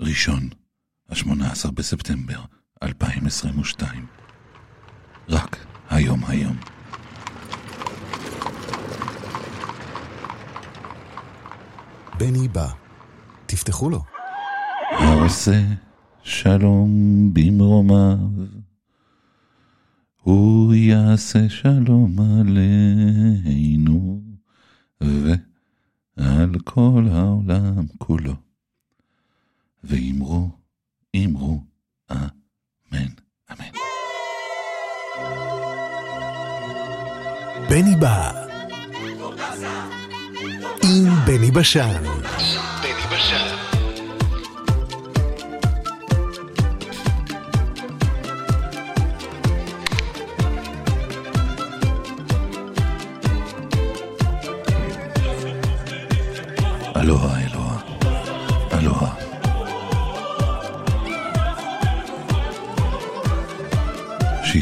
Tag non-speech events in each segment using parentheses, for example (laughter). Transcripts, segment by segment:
ראשון, ה-18 בספטמבר 2022. רק היום היום. בני בא. תפתחו לו. העושה שלום במרומיו, הוא יעשה שלום עלינו ועל כל העולם כולו. ואמרו, אמרו, אמן, אמן. בני בא. עם בני בשן. בני בשן. אלוהה,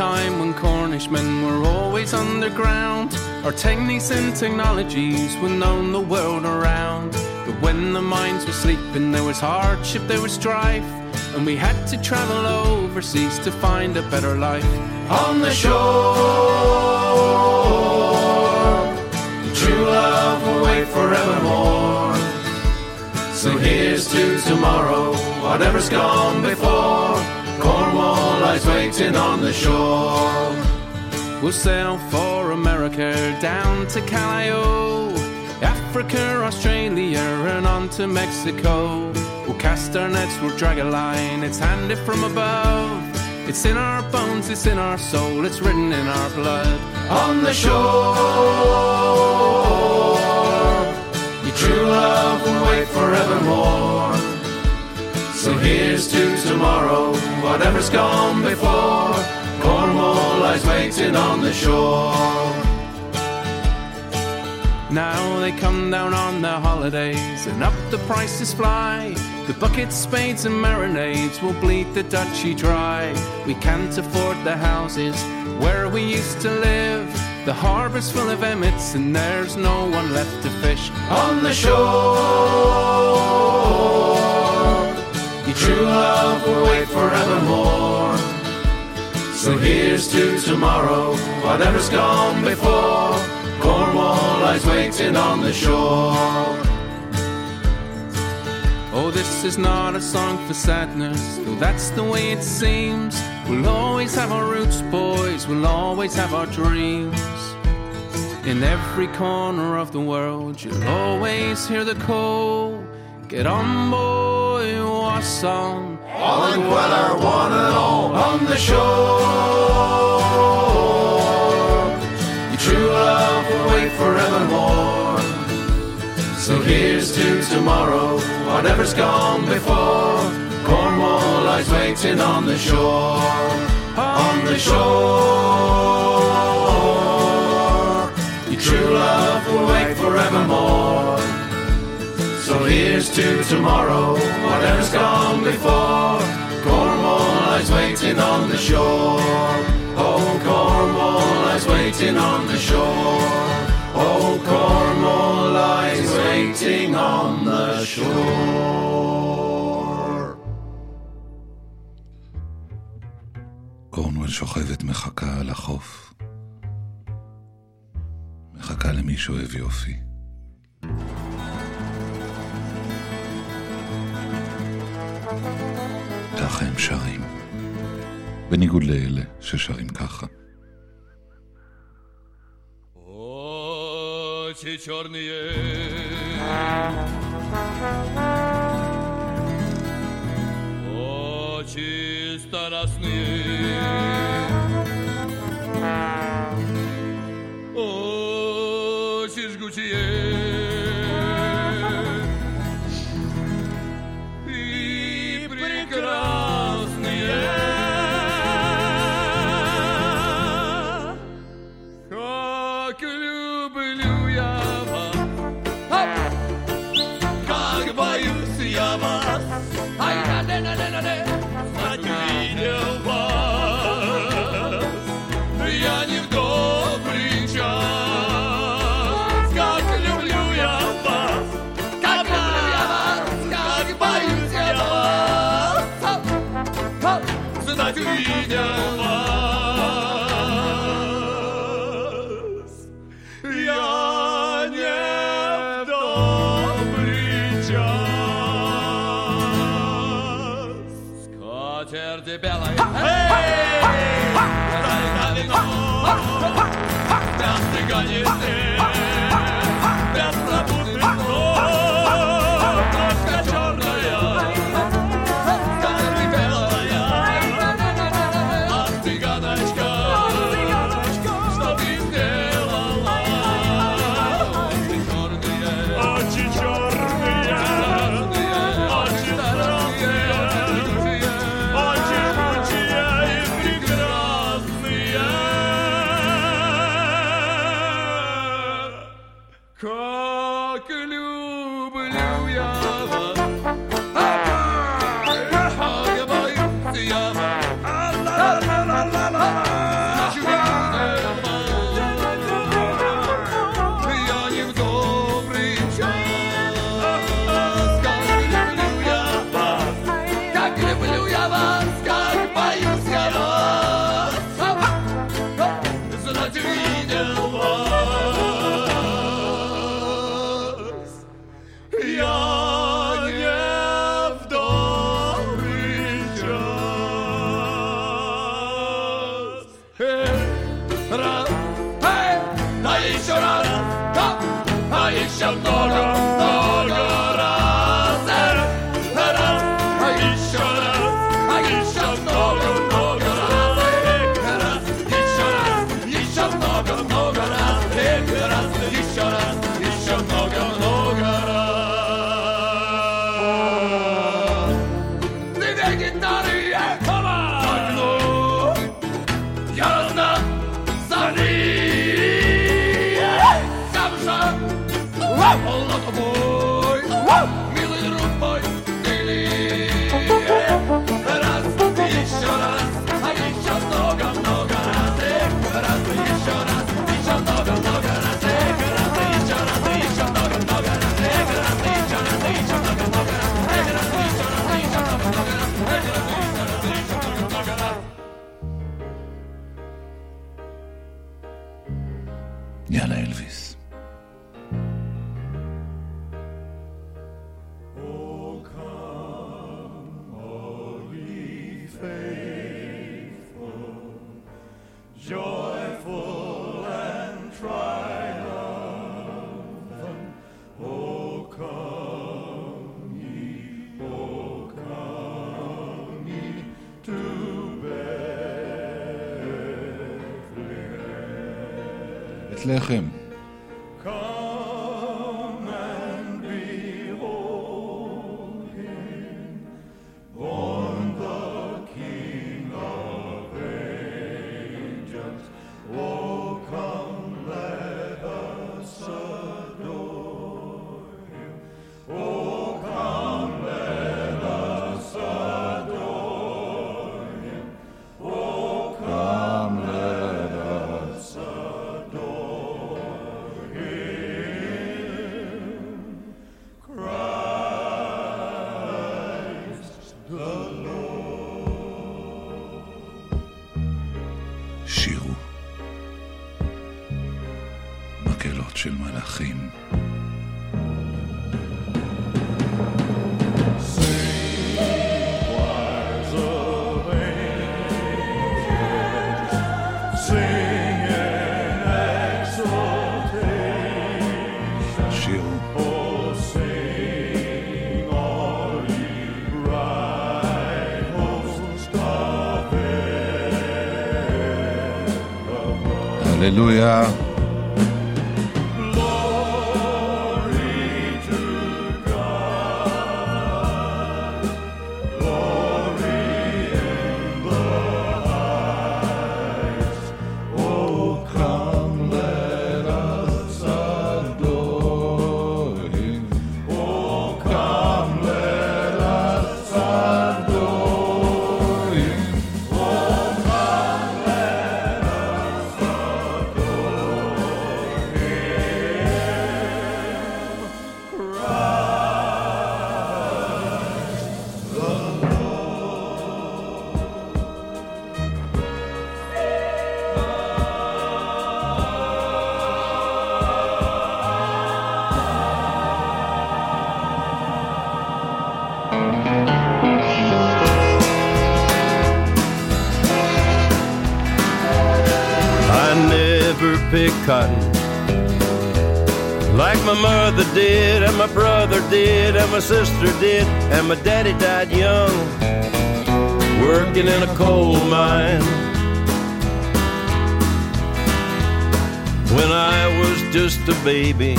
Time when Cornish men were always underground. Our techniques and technologies were known the world around. But when the mines were sleeping, there was hardship, there was strife. And we had to travel overseas to find a better life. On the shore, true love will wait forevermore. So here's to tomorrow, whatever's gone before. Cornwall waiting on the shore. We'll sail for America down to Callao, Africa, Australia, and on to Mexico. We'll cast our nets, we'll drag a line, it's handed from above. It's in our bones, it's in our soul, it's written in our blood. On the shore, your true love will wait forevermore. So here's to tomorrow, whatever's gone before. Cornwall lies waiting on the shore. Now they come down on their holidays and up the prices fly. The buckets, spades, and marinades will bleed the duchy dry. We can't afford the houses where we used to live. The harbor's full of emmets and there's no one left to fish on the shore. True love will wait forevermore. So here's to tomorrow, whatever's gone before. Cornwall lies waiting on the shore. Oh, this is not a song for sadness, though that's the way it seems. We'll always have our roots, boys, we'll always have our dreams. In every corner of the world, you'll always hear the call. Get on, boy, what's on? All and Queller, one and all, on the shore. Your true love will wait forevermore. So here's to tomorrow, whatever's gone before. Cornwall lies waiting on the shore, on the shore. Your true love will wait forevermore. So here's to tomorrow, whatever's gone before. Cornwall lies waiting on the shore. Oh, Cornwall lies waiting on the shore. Oh, Cornwall lies waiting on the shore. קורנוול שוכבת מחכה על החוף. מחכה למי שאוהב יופי. ככה הם שרים. בניגוד לאלה ששרים ככה. Очи черные, очи страстные, tu vida. שירו. מקהלות של מלאכים. Hallelujah. Just a baby,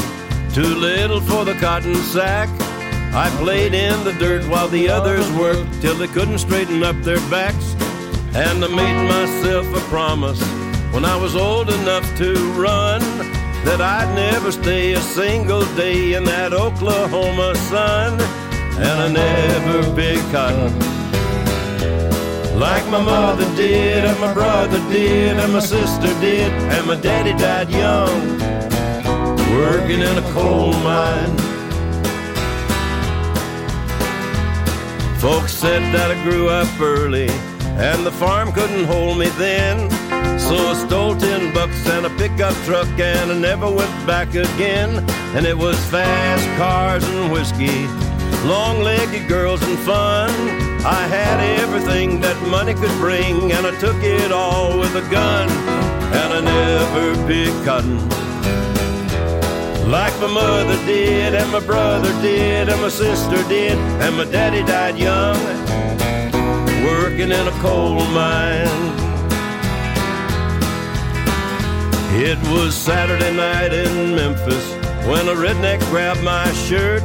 too little for the cotton sack, I played in the dirt while the others worked till they couldn't straighten up their backs. And I made myself a promise when I was old enough to run that I'd never stay a single day in that Oklahoma sun. And I never picked cotton like my mother did, and my brother did, and my sister did, and my daddy died young, working in a coal mine. Folks said that I grew up early, and the farm couldn't hold me then. So I stole ten bucks and a pickup truck, and I never went back again. And it was fast cars and whiskey, long-legged girls and fun. I had everything that money could bring, and I took it all with a gun. And I never picked cotton like my mother did, and my brother did, and my sister did, and my daddy died young, working in a coal mine. It was Saturday night in Memphis when a redneck grabbed my shirt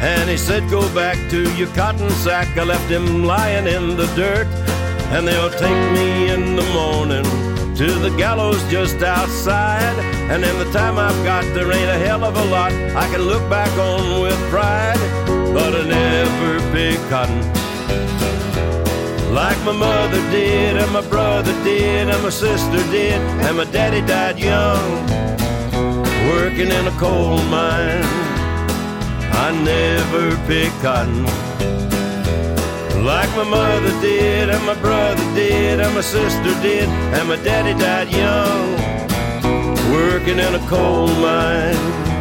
and he said, Go back to your cotton sack. I left him lying in the dirt, and they'll take me in the morning to the gallows just outside. And in the time I've got, there ain't a hell of a lot I can look back on with pride. But I never picked cotton like my mother did, and my brother did, and my sister did, and my daddy died young, working in a coal mine. I never picked cotton like my mother did, and my brother did, and my sister did, and my daddy died young, working in a coal mine.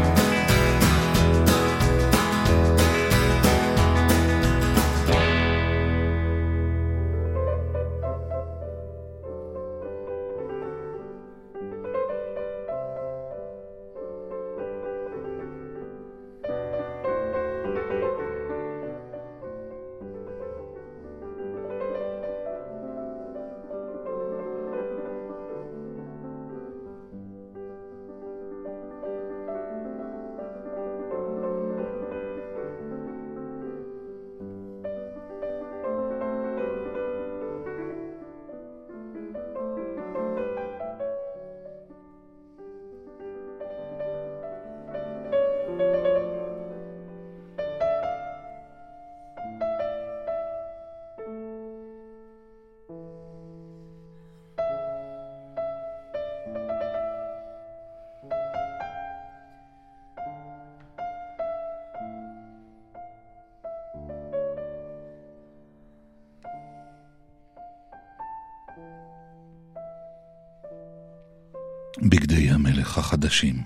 המלך החדשים.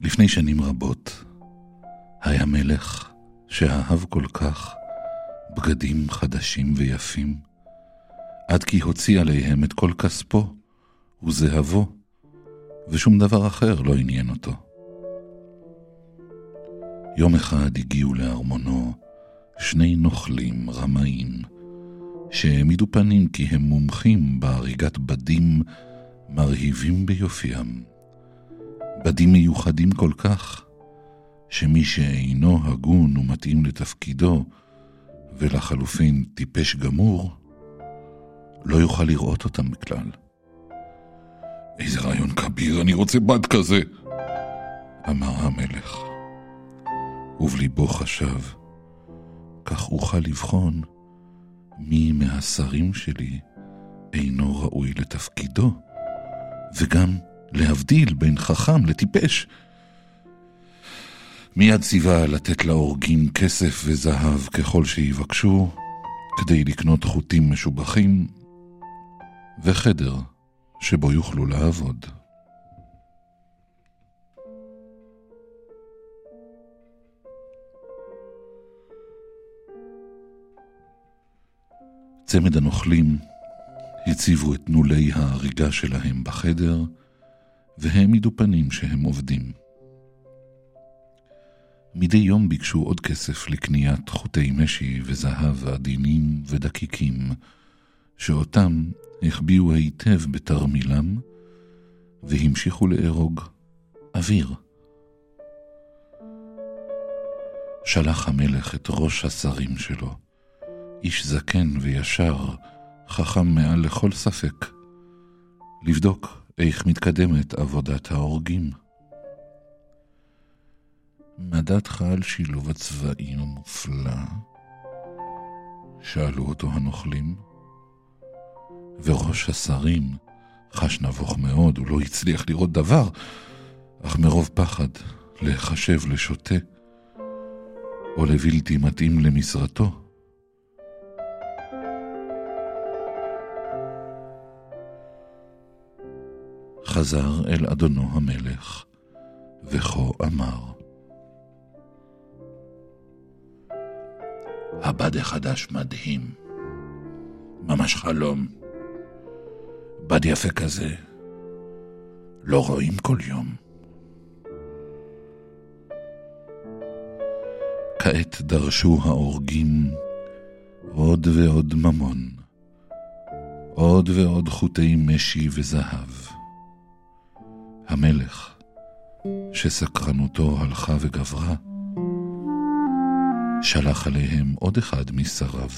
לפני שנים רבות היה מלך שאהב כל כך בגדים חדשים ויפים, עד כי הוציא עליהם את כל כספו וזהבו, ושום דבר אחר לא עניין אותו. יום אחד הגיעו לארמונו שני נוכלים רמאים, שהעמידו פנים כי הם מומחים בהריגת בדים מרהיבים ביופיים. בדים מיוחדים כל כך, שמי שאינו הגון ומתאים לתפקידו, ולחלופין טיפש גמור, לא יוכל לראות אותם בכלל. איזה רעיון כביר, אני רוצה בד כזה! אמר המלך. ובליבו חשב, כך אוכל לבחון מי מהשרים שלי אינו ראוי לתפקידו, וגם להבדיל בין חכם לטיפש. מיד ציווה לתת להורגים כסף וזהב ככל שיבקשו, כדי לקנות חוטים משובחים, וחדר שבו יוכלו לעבוד. צמד הנוכלים הציבו את נולי ההריגה שלהם בחדר, והעמידו פנים שהם עובדים. מדי יום ביקשו עוד כסף לקניית חוטי משי וזהב עדינים ודקיקים, שאותם החביאו היטב בתרמילם, והמשיכו לארוג אוויר. שלח המלך את ראש השרים שלו, איש זקן וישר, חכם מעל לכל ספק, לבדוק איך מתקדמת עבודת ההורגים. מה דעתך על שילוב הצבעים המופלא? שאלו אותו הנוכלים. וראש השרים חש נבוך מאוד, הוא לא הצליח לראות דבר, אך מרוב פחד להיחשב לשוטה או לבלתי מתאים למשרתו, חזר אל אדונו המלך, וכה אמר. הבד החדש מדהים, ממש חלום. בד יפה כזה לא רואים כל יום. כעת דרשו האורגים עוד ועוד ממון, עוד ועוד חוטי משי וזהב. המלך, שסקרנותו הלכה וגברה, שלח עליהם עוד אחד משריו,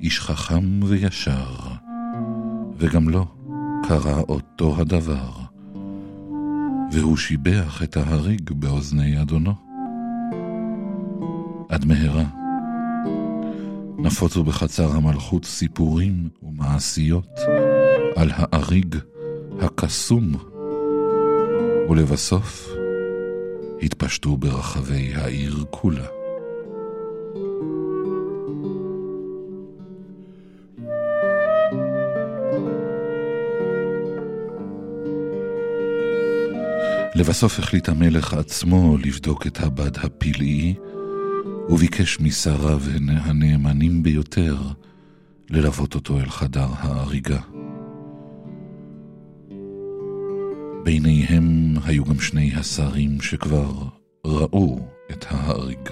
איש חכם וישר, וגם לו קרה אותו הדבר, והוא שיבח את ההריג באוזני אדונו. עד מהרה נפוצו בחצר המלכות סיפורים ומעשיות על האריג הקסום, ולבסוף התפשטו ברחבי העיר כולה. לבסוף החליט המלך עצמו לבדוק את הבד הפלאי, וביקש משריו הנאמנים ביותר ללוות אותו אל חדר ההריגה. ביניהם היו גם שני השרים שכבר ראו את ההריג.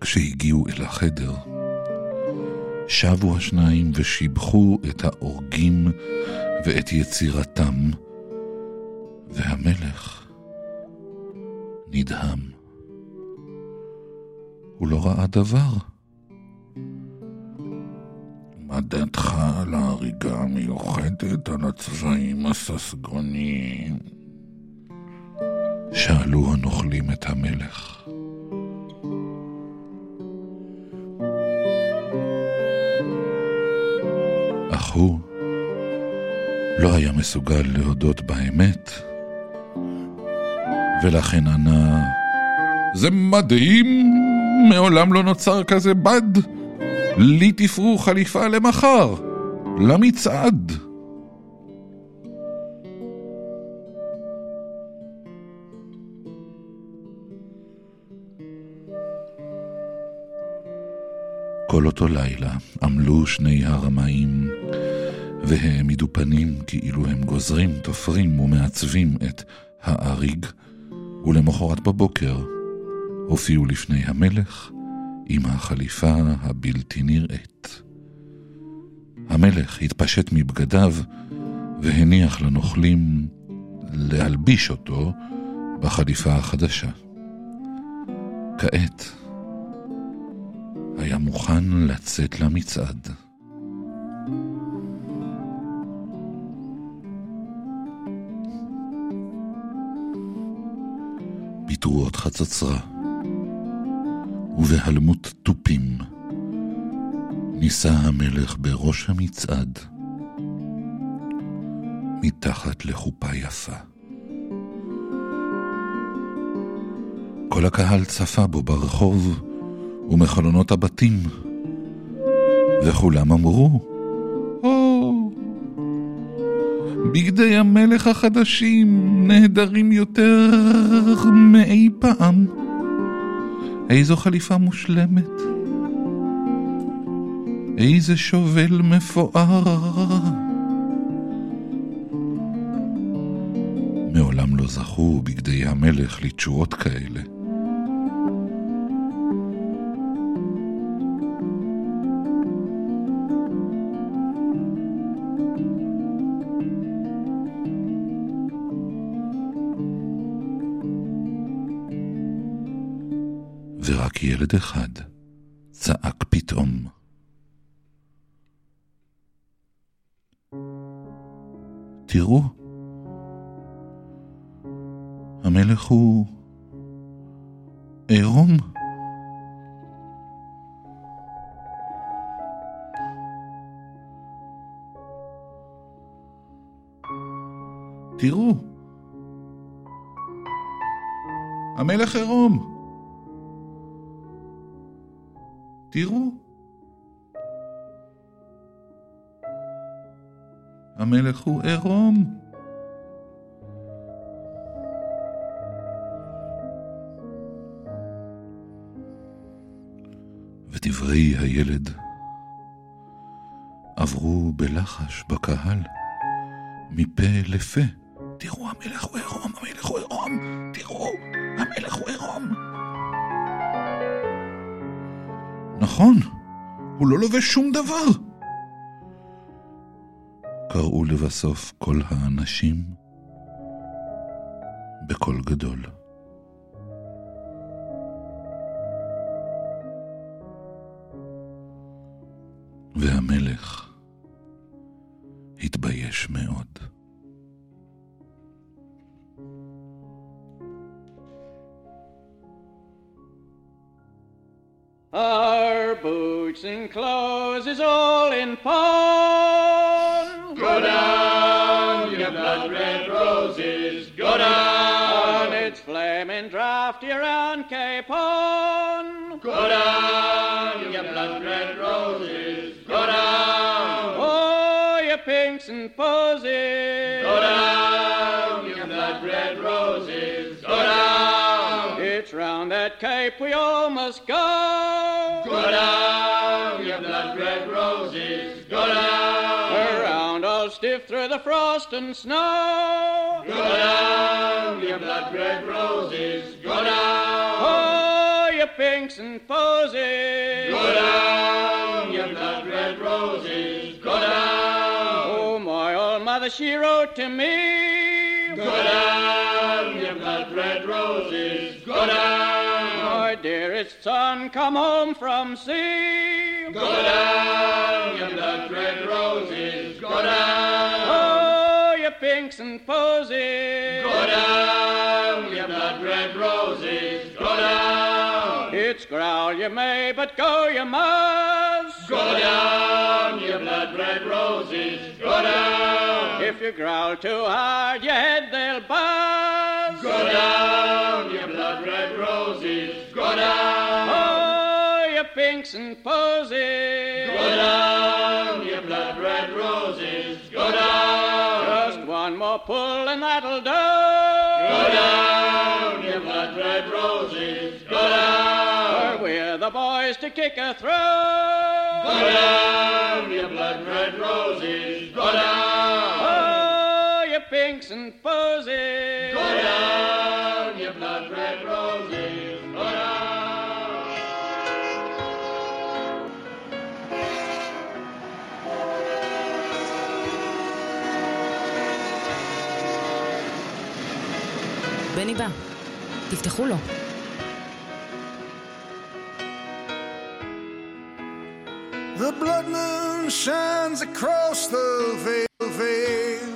כשהגיעו אל החדר, שבו השניים ושיבחו את האורגים ואת יצירתם, והמלך נדהם. הוא לא ראה דבר. דעתך על ההריגה המיוחדת על הצבעים הססגוניים? שאלו הנוכלים את המלך. אך הוא לא היה מסוגל להודות באמת, ולכן ענה, זה מדהים, מעולם לא נוצר כזה בד. לי תפרו חליפה למחר, למצעד. כל אותו לילה עמלו שני הרמאים והעמידו פנים כאילו הם גוזרים, תופרים ומעצבים את האריג, ולמחרת בבוקר הופיעו לפני המלך עם החליפה הבלתי נראית. המלך התפשט מבגדיו והניח לנוכלים להלביש אותו בחליפה החדשה. כעת היה מוכן לצאת למצעד. בתרועות חצוצרה ובהלמות תופים נישא המלך בראש המצעד מתחת לחופה יפה. כל הקהל צפה בו ברחוב ומחלונות הבתים, וכולם אמרו, או, בגדי המלך החדשים נהדרים יותר מאי פעם. איזו חליפה מושלמת. איזה שובל מפואר. מעולם לא זכו בגדי המלך לתשואות כאלה. ילד אחד צעק פתאום. תראו, המלך הוא עירום. תראו, המלך עירום. תראו. המלך הוא עירום. ודברי הילד עברו בלחש בקהל, מפה לפה. תראו, המלך הוא עירום, המלך הוא עירום, תראו, המלך הוא עירום. נכון, הוא לא לובש שום דבר. קראו לבסוף כל האנשים בקול גדול. והמלך down, you blood red roses, go down. Oh, you pinks and posies. Go down, you blood red roses, go down. It's round that Cape we all must go. Go down, you blood red roses, go down. Around all stiff through the frost and snow. Go down, you blood red roses, go down. Oh, you pinks and posies. Go down, you blood red roses, go down. Oh, my old mother, she wrote to me. Go down, you blood red roses, go down. My dearest son, come home from sea. Go down, you blood red roses, go down. Oh, pinks and posies. Go down, you blood red roses, go down. It's growl you may, but go you must. Go down, you blood red roses, go down. If you growl too hard, your head they'll buzz. Go down, you blood red roses, go down. Oh, you pinks and posies. Pull and that'll do. Go down, you blood red roses, go down. We're the boys to kick her through. Go down, you blood red roses, go down. Oh, you pinks and posies. Go down, you blood red roses, בני בא, תפתחו לו. The blood moon shines across the veil, veil.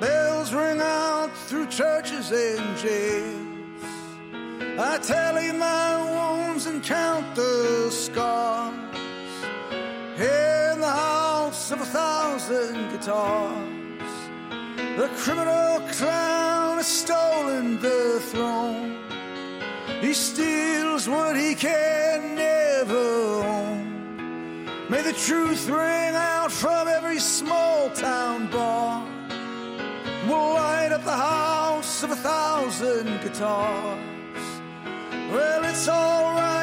Bells ring out through churches and jails. I tally my wounds and count the scars. In the house of a thousand guitars, the criminal clown has stolen the throne. He steals what he can never own. May the truth ring out from every small town bar. We'll light up the house of a thousand guitars. Well, it's alright,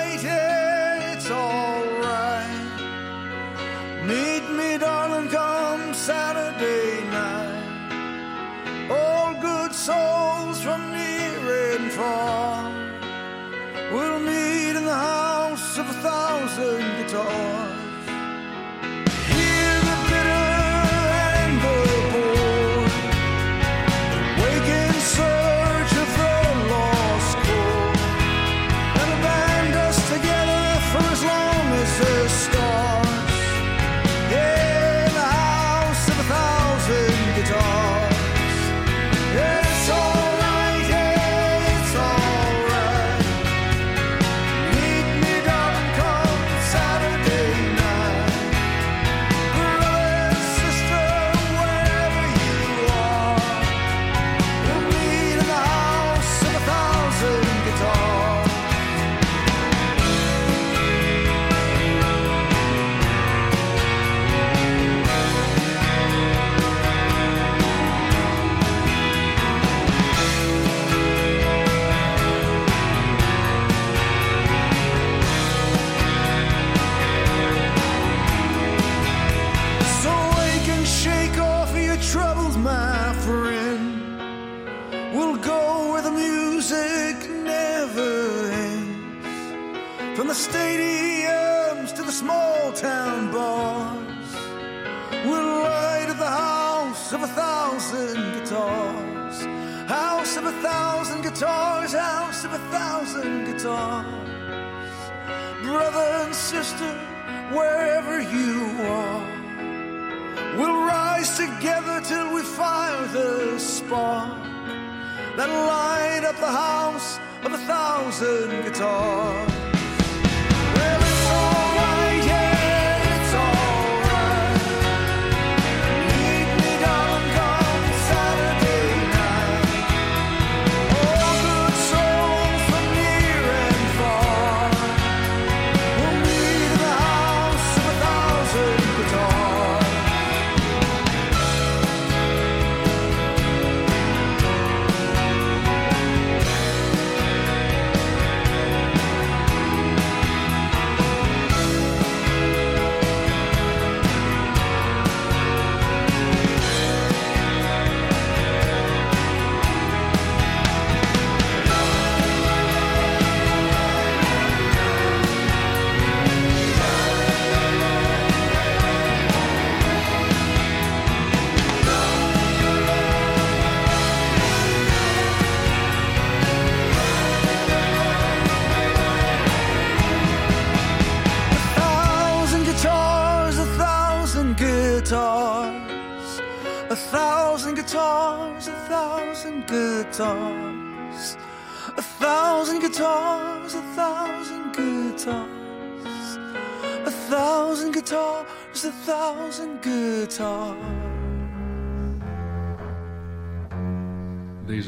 souls from near and far. We'll meet in the house of a thousand guitars.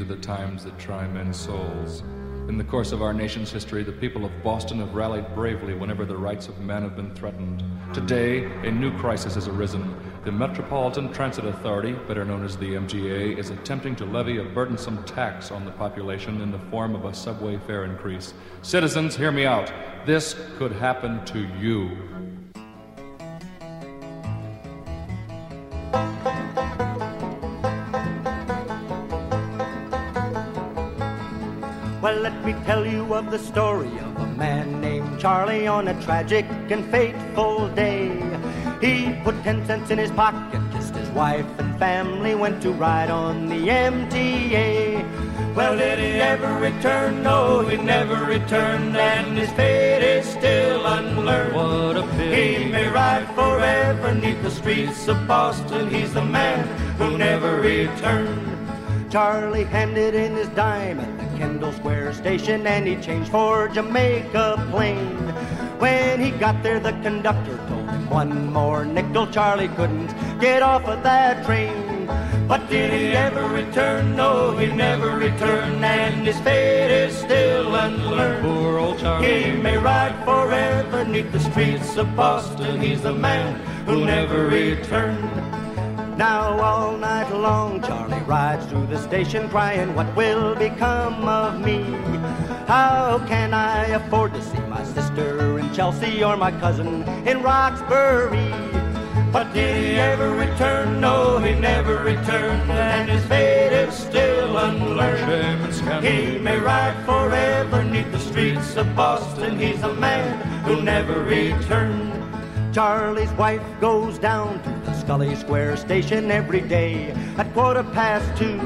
Are the times that try men's souls. In the course of our nation's history, the people of Boston have rallied bravely whenever the rights of man have been threatened. Today, a new crisis has arisen. The Metropolitan Transit Authority, better known as the MTA, is attempting to levy a burdensome tax on the population in the form of a subway fare increase. Citizens, hear me out. This could happen to you. Let me tell you of the story of a man named Charlie on a tragic and fateful day. He put ten cents in his pocket, kissed his wife and family, went to ride on the MTA. Well, did he ever return? No, he never returned, and his fate is still unlearned. What a pity. He may ride forever neath the streets of Boston. He's the man who never returned. Charlie handed in his dime at the Kendall Square station and he changed for Jamaica Plain. When he got there, the conductor told him one more nickel. Charlie couldn't get off of that train. But did he ever return? No, he never returned, and his fate is still unlearned. Poor old Charlie. He may ride forever neath the streets of Boston. He's the man who never returned. Now all night long, Charlie rides through the station crying, What will become of me? How can I afford to see my sister in Chelsea or my cousin in Roxbury? But did he ever return? No, he never returned, and his fate is still unlearned. Shame and scandal. He may ride forever neath the streets of Boston. He's a man who never returned. Charlie's wife goes down to the Scully Square station every day at quarter past two.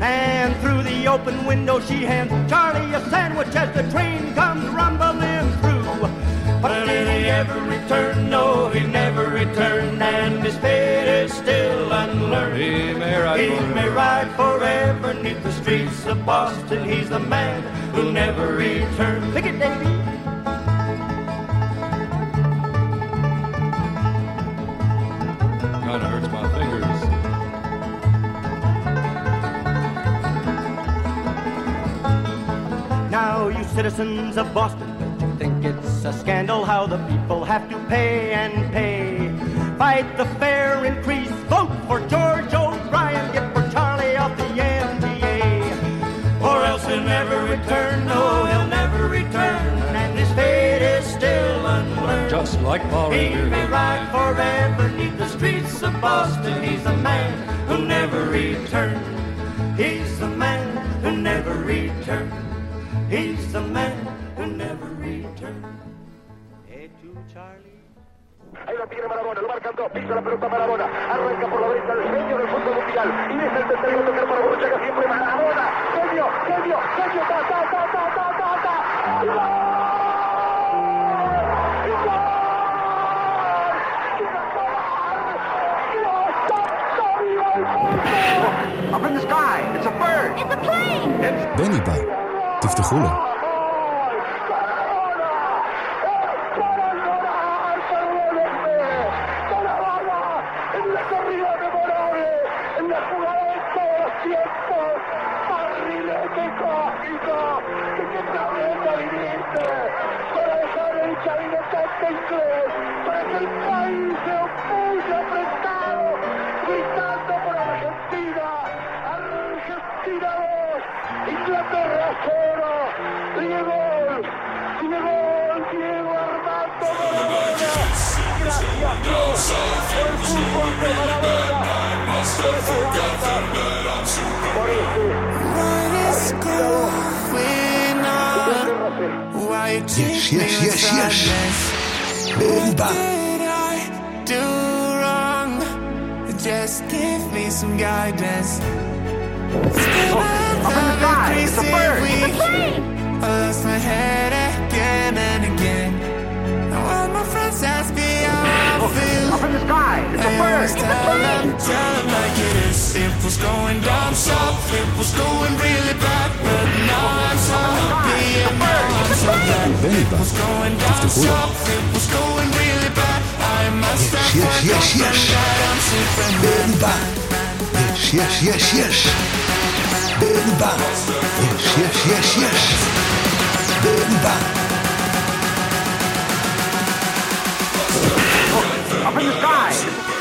And through the open window, she hands Charlie a sandwich as the train comes rumbling through. But did he ever return? No, he never returned, and his fate is still unlearned. He may ride He forever. may ride forever neath the streets of Boston. He's the man who never returned. Pick it, Davy. Now, you citizens of Boston, don't you think it's a scandal how the people have to pay and pay? Fight the fare increase, vote for George O'Brien, get for Charlie off the MTA. Or else he'll never return. No, he'll never return, and his fate is still unlearned. Just like Paul He may ride forever neath the streets of Boston. He's the man who never returned. He's the man who never returned. He's the man who never returned. Hey, to Charlie. Ahí la tiene Marabona, lo marcan dos, pisa la pelota Marabona, arranca por la derecha el genio del fútbol mundial, y deja el tercero tocar para Borruchaga, siempre Marabona, genio, genio, genio, ta, ta, ta, ta, ta, ta, ta, Up in the sky, it's a bird. It's a plane. It's Benny Bike. Dief de Groene. yes, yes, yes, yes. Bomba. Do wrong? Just give me some guidance. Still oh, up in the sky, it's a bird, it's lost my head again and again. Now all my friends ask me how I feel. Up in the sky, it's a bird, it's a plane. It was going down south, it was going really bad, but now I'm so happy and now I'm so glad. It was going down south, it was going really bad. I must have yes, yes, yes. I'm bad. Yes, yes, yes, yes. Yes, yes, yes, yes. Up in the sky!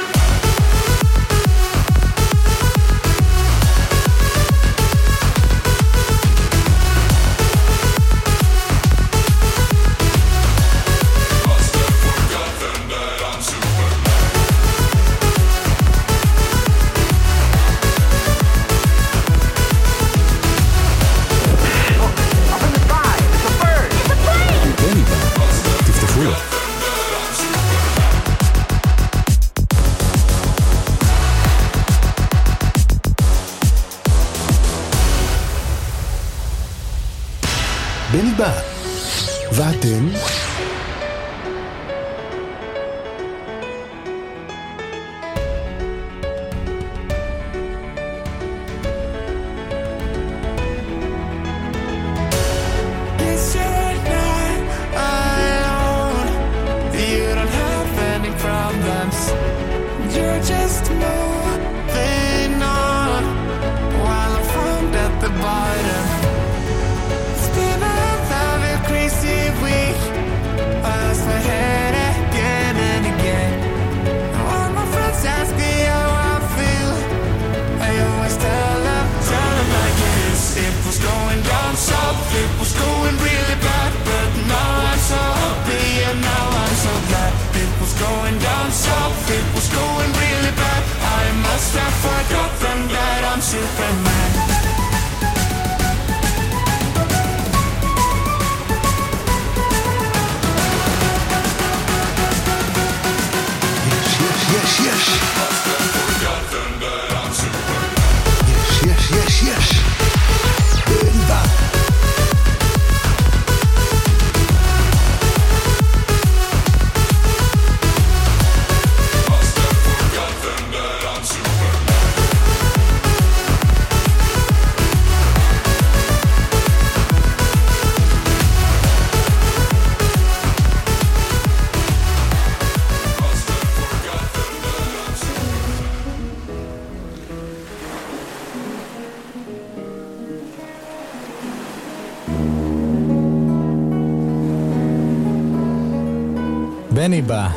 בא.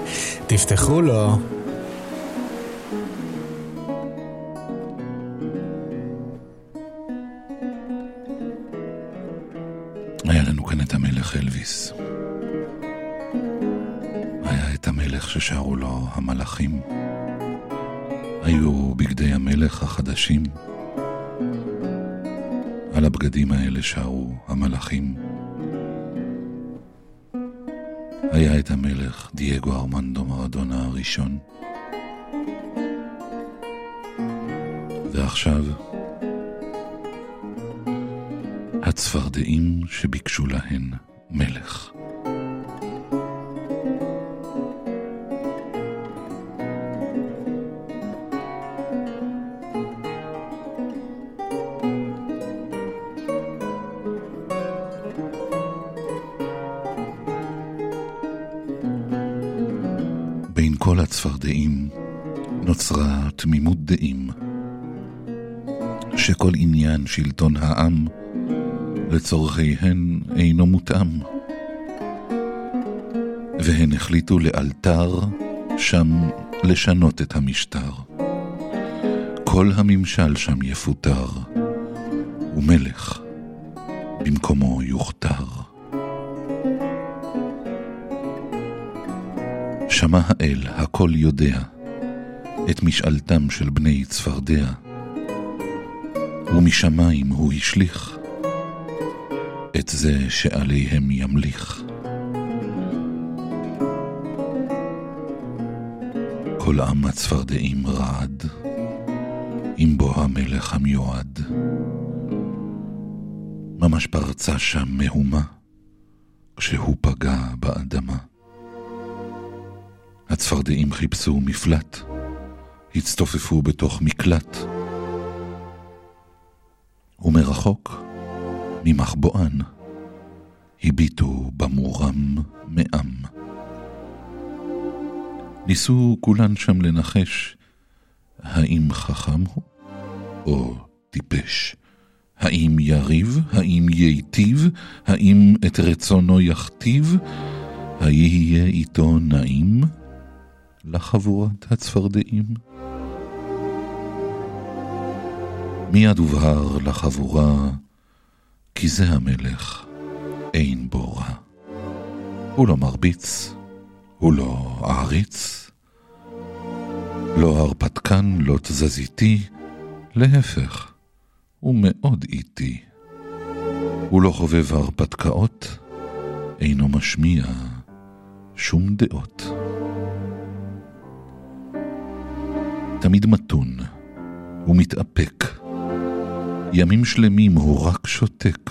(laughs) תפתחו לו. ועכשיו, הצפרדעים שביקשו להן מלך. שכל עניין שלטון העם לצורכיהן אינו מותאם. והן החליטו לאלתר שם לשנות את המשטר. כל הממשל שם יפוטר, ומלך במקומו יוכתר. שמע האל הכל יודע את משאלתם של בני צפרדע, ומשמיים הוא השליך את זה שעליהם ימליך. כל עם הצפרדעים רעד, עם בוא המלך המיועד. ממש פרצה שם מהומה, כשהוא פגע באדמה. הצפרדעים חיפשו מפלט, הצטופפו בתוך מקלט. ומרחוק, ממחבואן, הביטו במורם מעם. ניסו כולן שם לנחש, האם חכם הוא או טיפש? האם יריב? האם ייטיב? האם את רצונו יכתיב? היהיה איתו נעים לחבורת הצפרדעים? מיד הובהר לחבורה כי זה המלך, אין בו רע. הוא לא מרביץ, הוא לא עריץ, לא הרפתקן, לא תזזיתי, להפך, הוא מאוד איטי. הוא לא חובב הרפתקאות, אינו משמיע שום דעות. תמיד מתון, הוא מתאפק. ימים שלמים הוא רק שותק.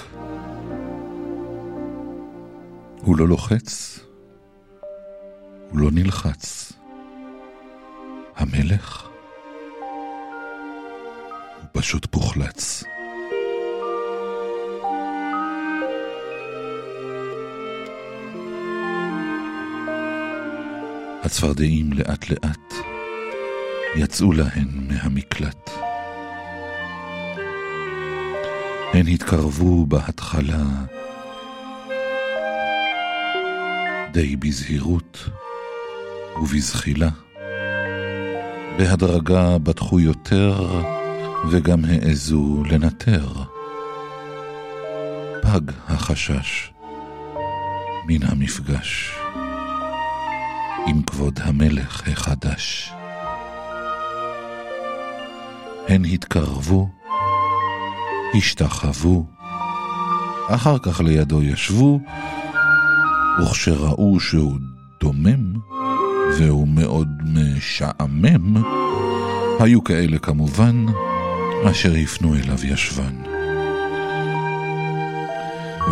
הוא לא לוחץ, הוא לא נלחץ. המלך הוא פשוט פוחלץ. הצפרדעים לאט לאט יצאו להן מהמקלט. הן התקרבו בהתחלה די בזהירות ובזחילה. בהדרגה בטחו יותר וגם העזו לנטר. פג החשש מן המפגש עם כבוד המלך החדש. הן התקרבו, השתחוו, אחר כך לידו ישבו, וכשראו שהוא דומם, והוא מאוד משעמם, היו כאלה כמובן, אשר הפנו אליו ישבן.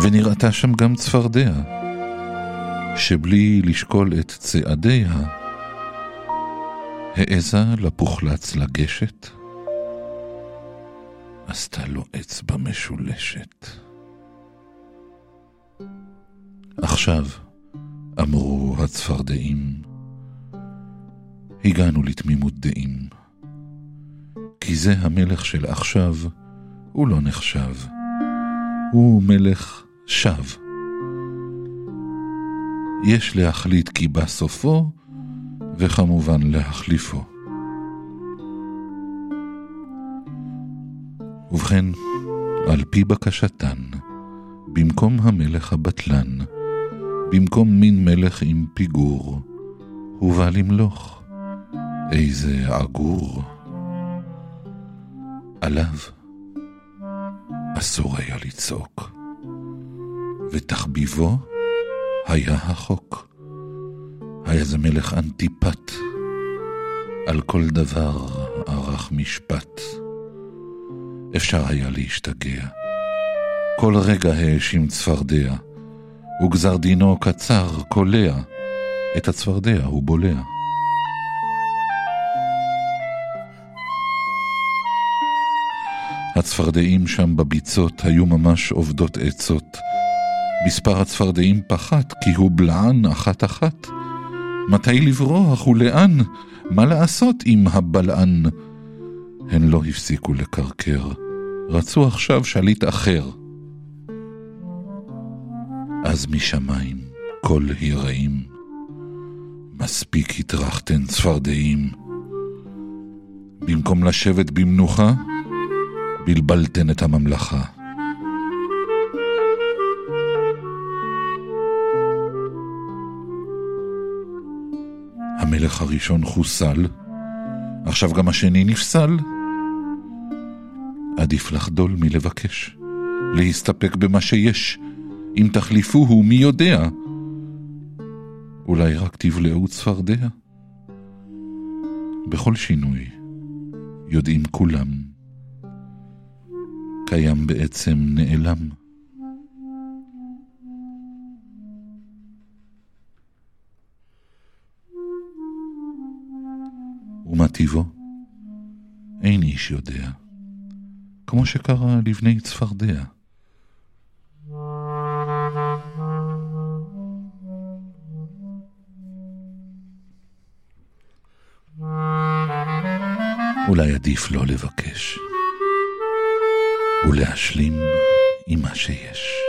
ונראתה שם גם צפרדע, שבלי לשקול את צעדיה, העזה לפוחלץ לגשת, עשתה לו אצבע משולשת. עכשיו, אמרו הצפרדעים, הגענו לתמימות דעים. כי זה המלך של עכשיו, הוא לא נחשב. הוא מלך שב. יש להחליט כי בא סופו, וכמובן להחליפו. ובכן, על פי בקשתן, במקום המלך הבטלן, במקום מין מלך עם פיגור, הוא בא למלוך. איזה עגור. עליו אסור היה לצעוק, ותחביבו היה החוק, היה זה מלך אנטיפט, על כל דבר ערך משפט. אפשר היה להשתגע. כל רגע האשים צפרדע, וגזר דינו קצר, קולע, את הצפרדע הוא בולע. הצפרדעים שם בביצות היו ממש עובדות עצות. מספר הצפרדעים פחת, כי הוא בלען אחת-אחת. מתי לברוח ולאן? מה לעשות עם הבלען? הן לא הפסיקו לקרקר, רצו עכשיו שליט אחר. אז משמיים קול הרעים, מספיק הטרחתן צפרדעים. במקום לשבת במנוחה, בלבלתן את הממלכה. המלך הראשון חוסל, עכשיו גם השני נפסל. עדיף לחדול מלבקש, להסתפק במה שיש. אם תחליפוהו, מי יודע? אולי רק תבלעו צפרדע? בכל שינוי, יודעים כולם, קיים בעצם נעלם. ומה טיבו? אין איש יודע, כמו שקרה לבני צפרדע. אולי עדיף לא לבקש, ולהשלים עם מה שיש.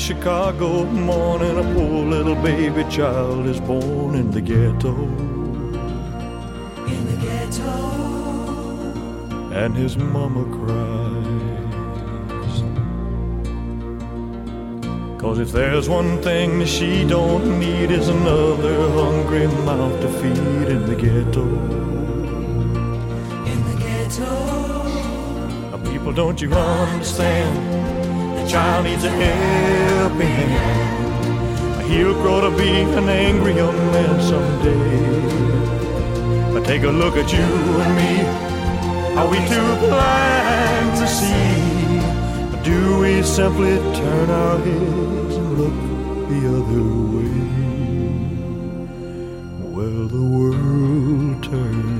Chicago morning, a poor little baby child is born in the ghetto. In the ghetto. and his mama cries. Cause if there's one thing that she don't need is another hungry mouth to feed in the ghetto. In the ghetto. Now, people, don't you understand? Child needs a helping hand. He'll grow to be an angry young man someday. But take a look at you and me. Are we too blind to see? Or do we simply turn our heads and look the other way? Well, the world turns.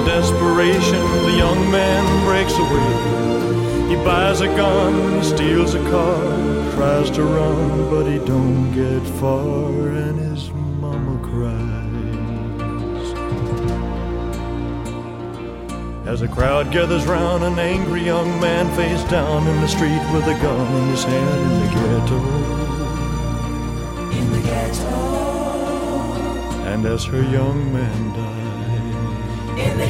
desperation, the young man breaks away. He buys a gun, he steals a car, tries to run, but he don't get far, and his mama cries. As a crowd gathers round, an angry young man face down in the street with a gun in his hand in the ghetto. In the ghetto. And as her young man dies, In the ghetto.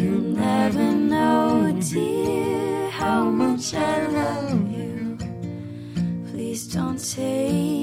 You'll never know, dear, how much I love you. Please don't take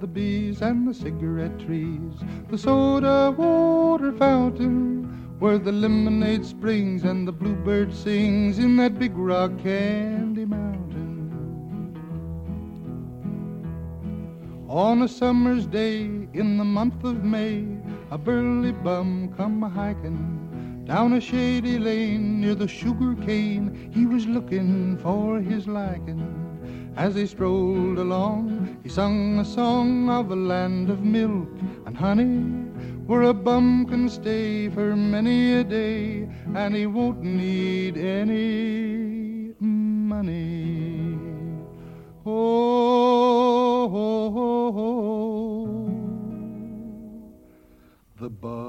the bees and the cigarette trees, the soda water fountain, where the lemonade springs and the bluebird sings in that big rock candy mountain. On a summer's day in the month of May, a burly bum come a hiking down a shady lane near the sugar cane. He was looking for his liking. As he strolled along, he sung a song of a land of milk and honey, where a bum can stay for many a day, and he won't need any money. Oh, oh, oh, oh. the buzzing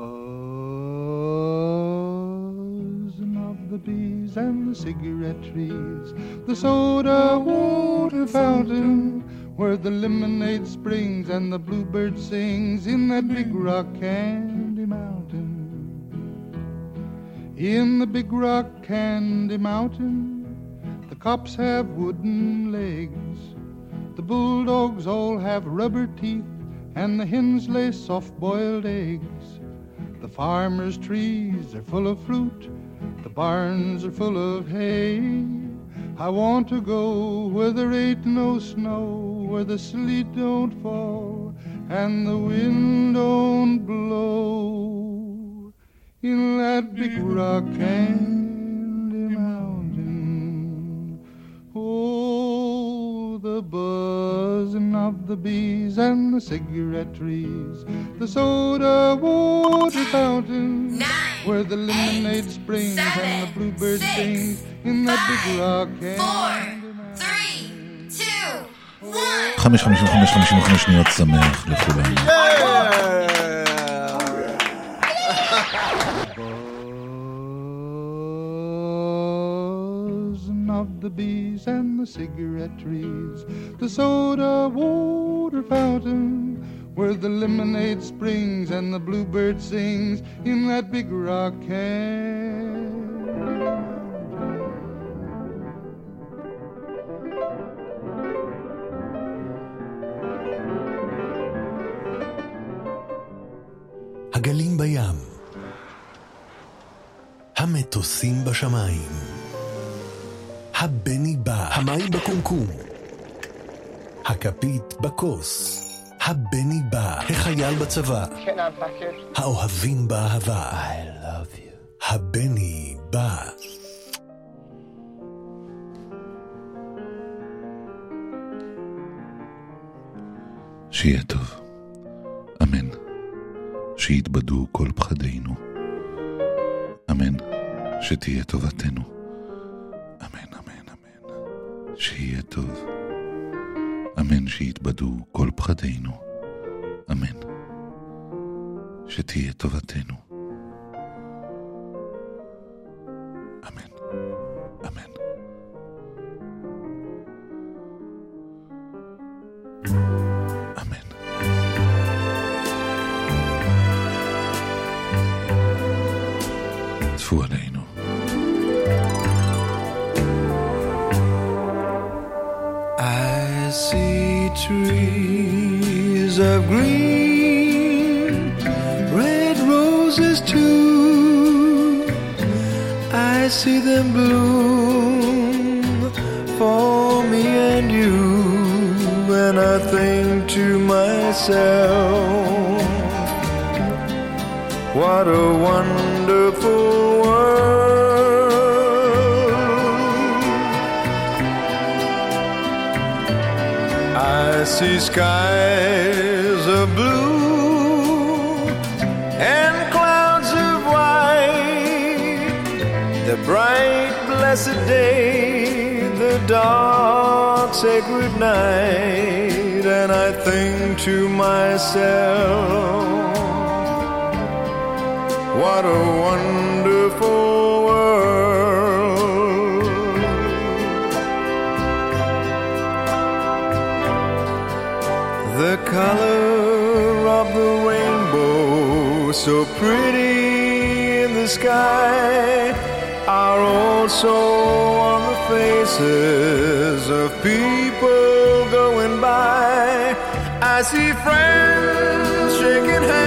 and the cigarette trees, the soda water fountain, where the lemonade springs and the bluebird sings in that big rock candy mountain. In the big rock candy mountain, the cops have wooden legs. The bulldogs all have rubber teeth, and the hens lay soft boiled eggs. The farmer's trees are full of fruit, the barns are full of hay. I want to go where there ain't no snow, where the sleet don't fall, and the wind don't blow. In that big rock candy of the bees and the cigarette trees, the soda water fountain, where the lemonade springs and the bluebird sings in that big rock candy חמש חמישים וחמש חמישים וחמש שניות שמח לכולם. the bees and the cigarette trees, the soda water fountain, where the lemonade springs and the bluebird sings in that big rock can. הגלים בים, המטוסים בשמיים, הבני בא, המים בקומקום, הכפית בכוס, הבני בא, החייל בצבא, האוהבים באהבה, I love you, הבני בא. שיהיה טוב. אמן. שיתבדו כל פחדינו. אמן. שתהיה טובתנו. שיהיה טוב. אמן שיתבדו כל פחדינו. אמן. שתהיה טובתנו. To myself, what a wonderful world. The color of the rainbow, so pretty in the sky, are also on the faces of people. I see friends shaking hands,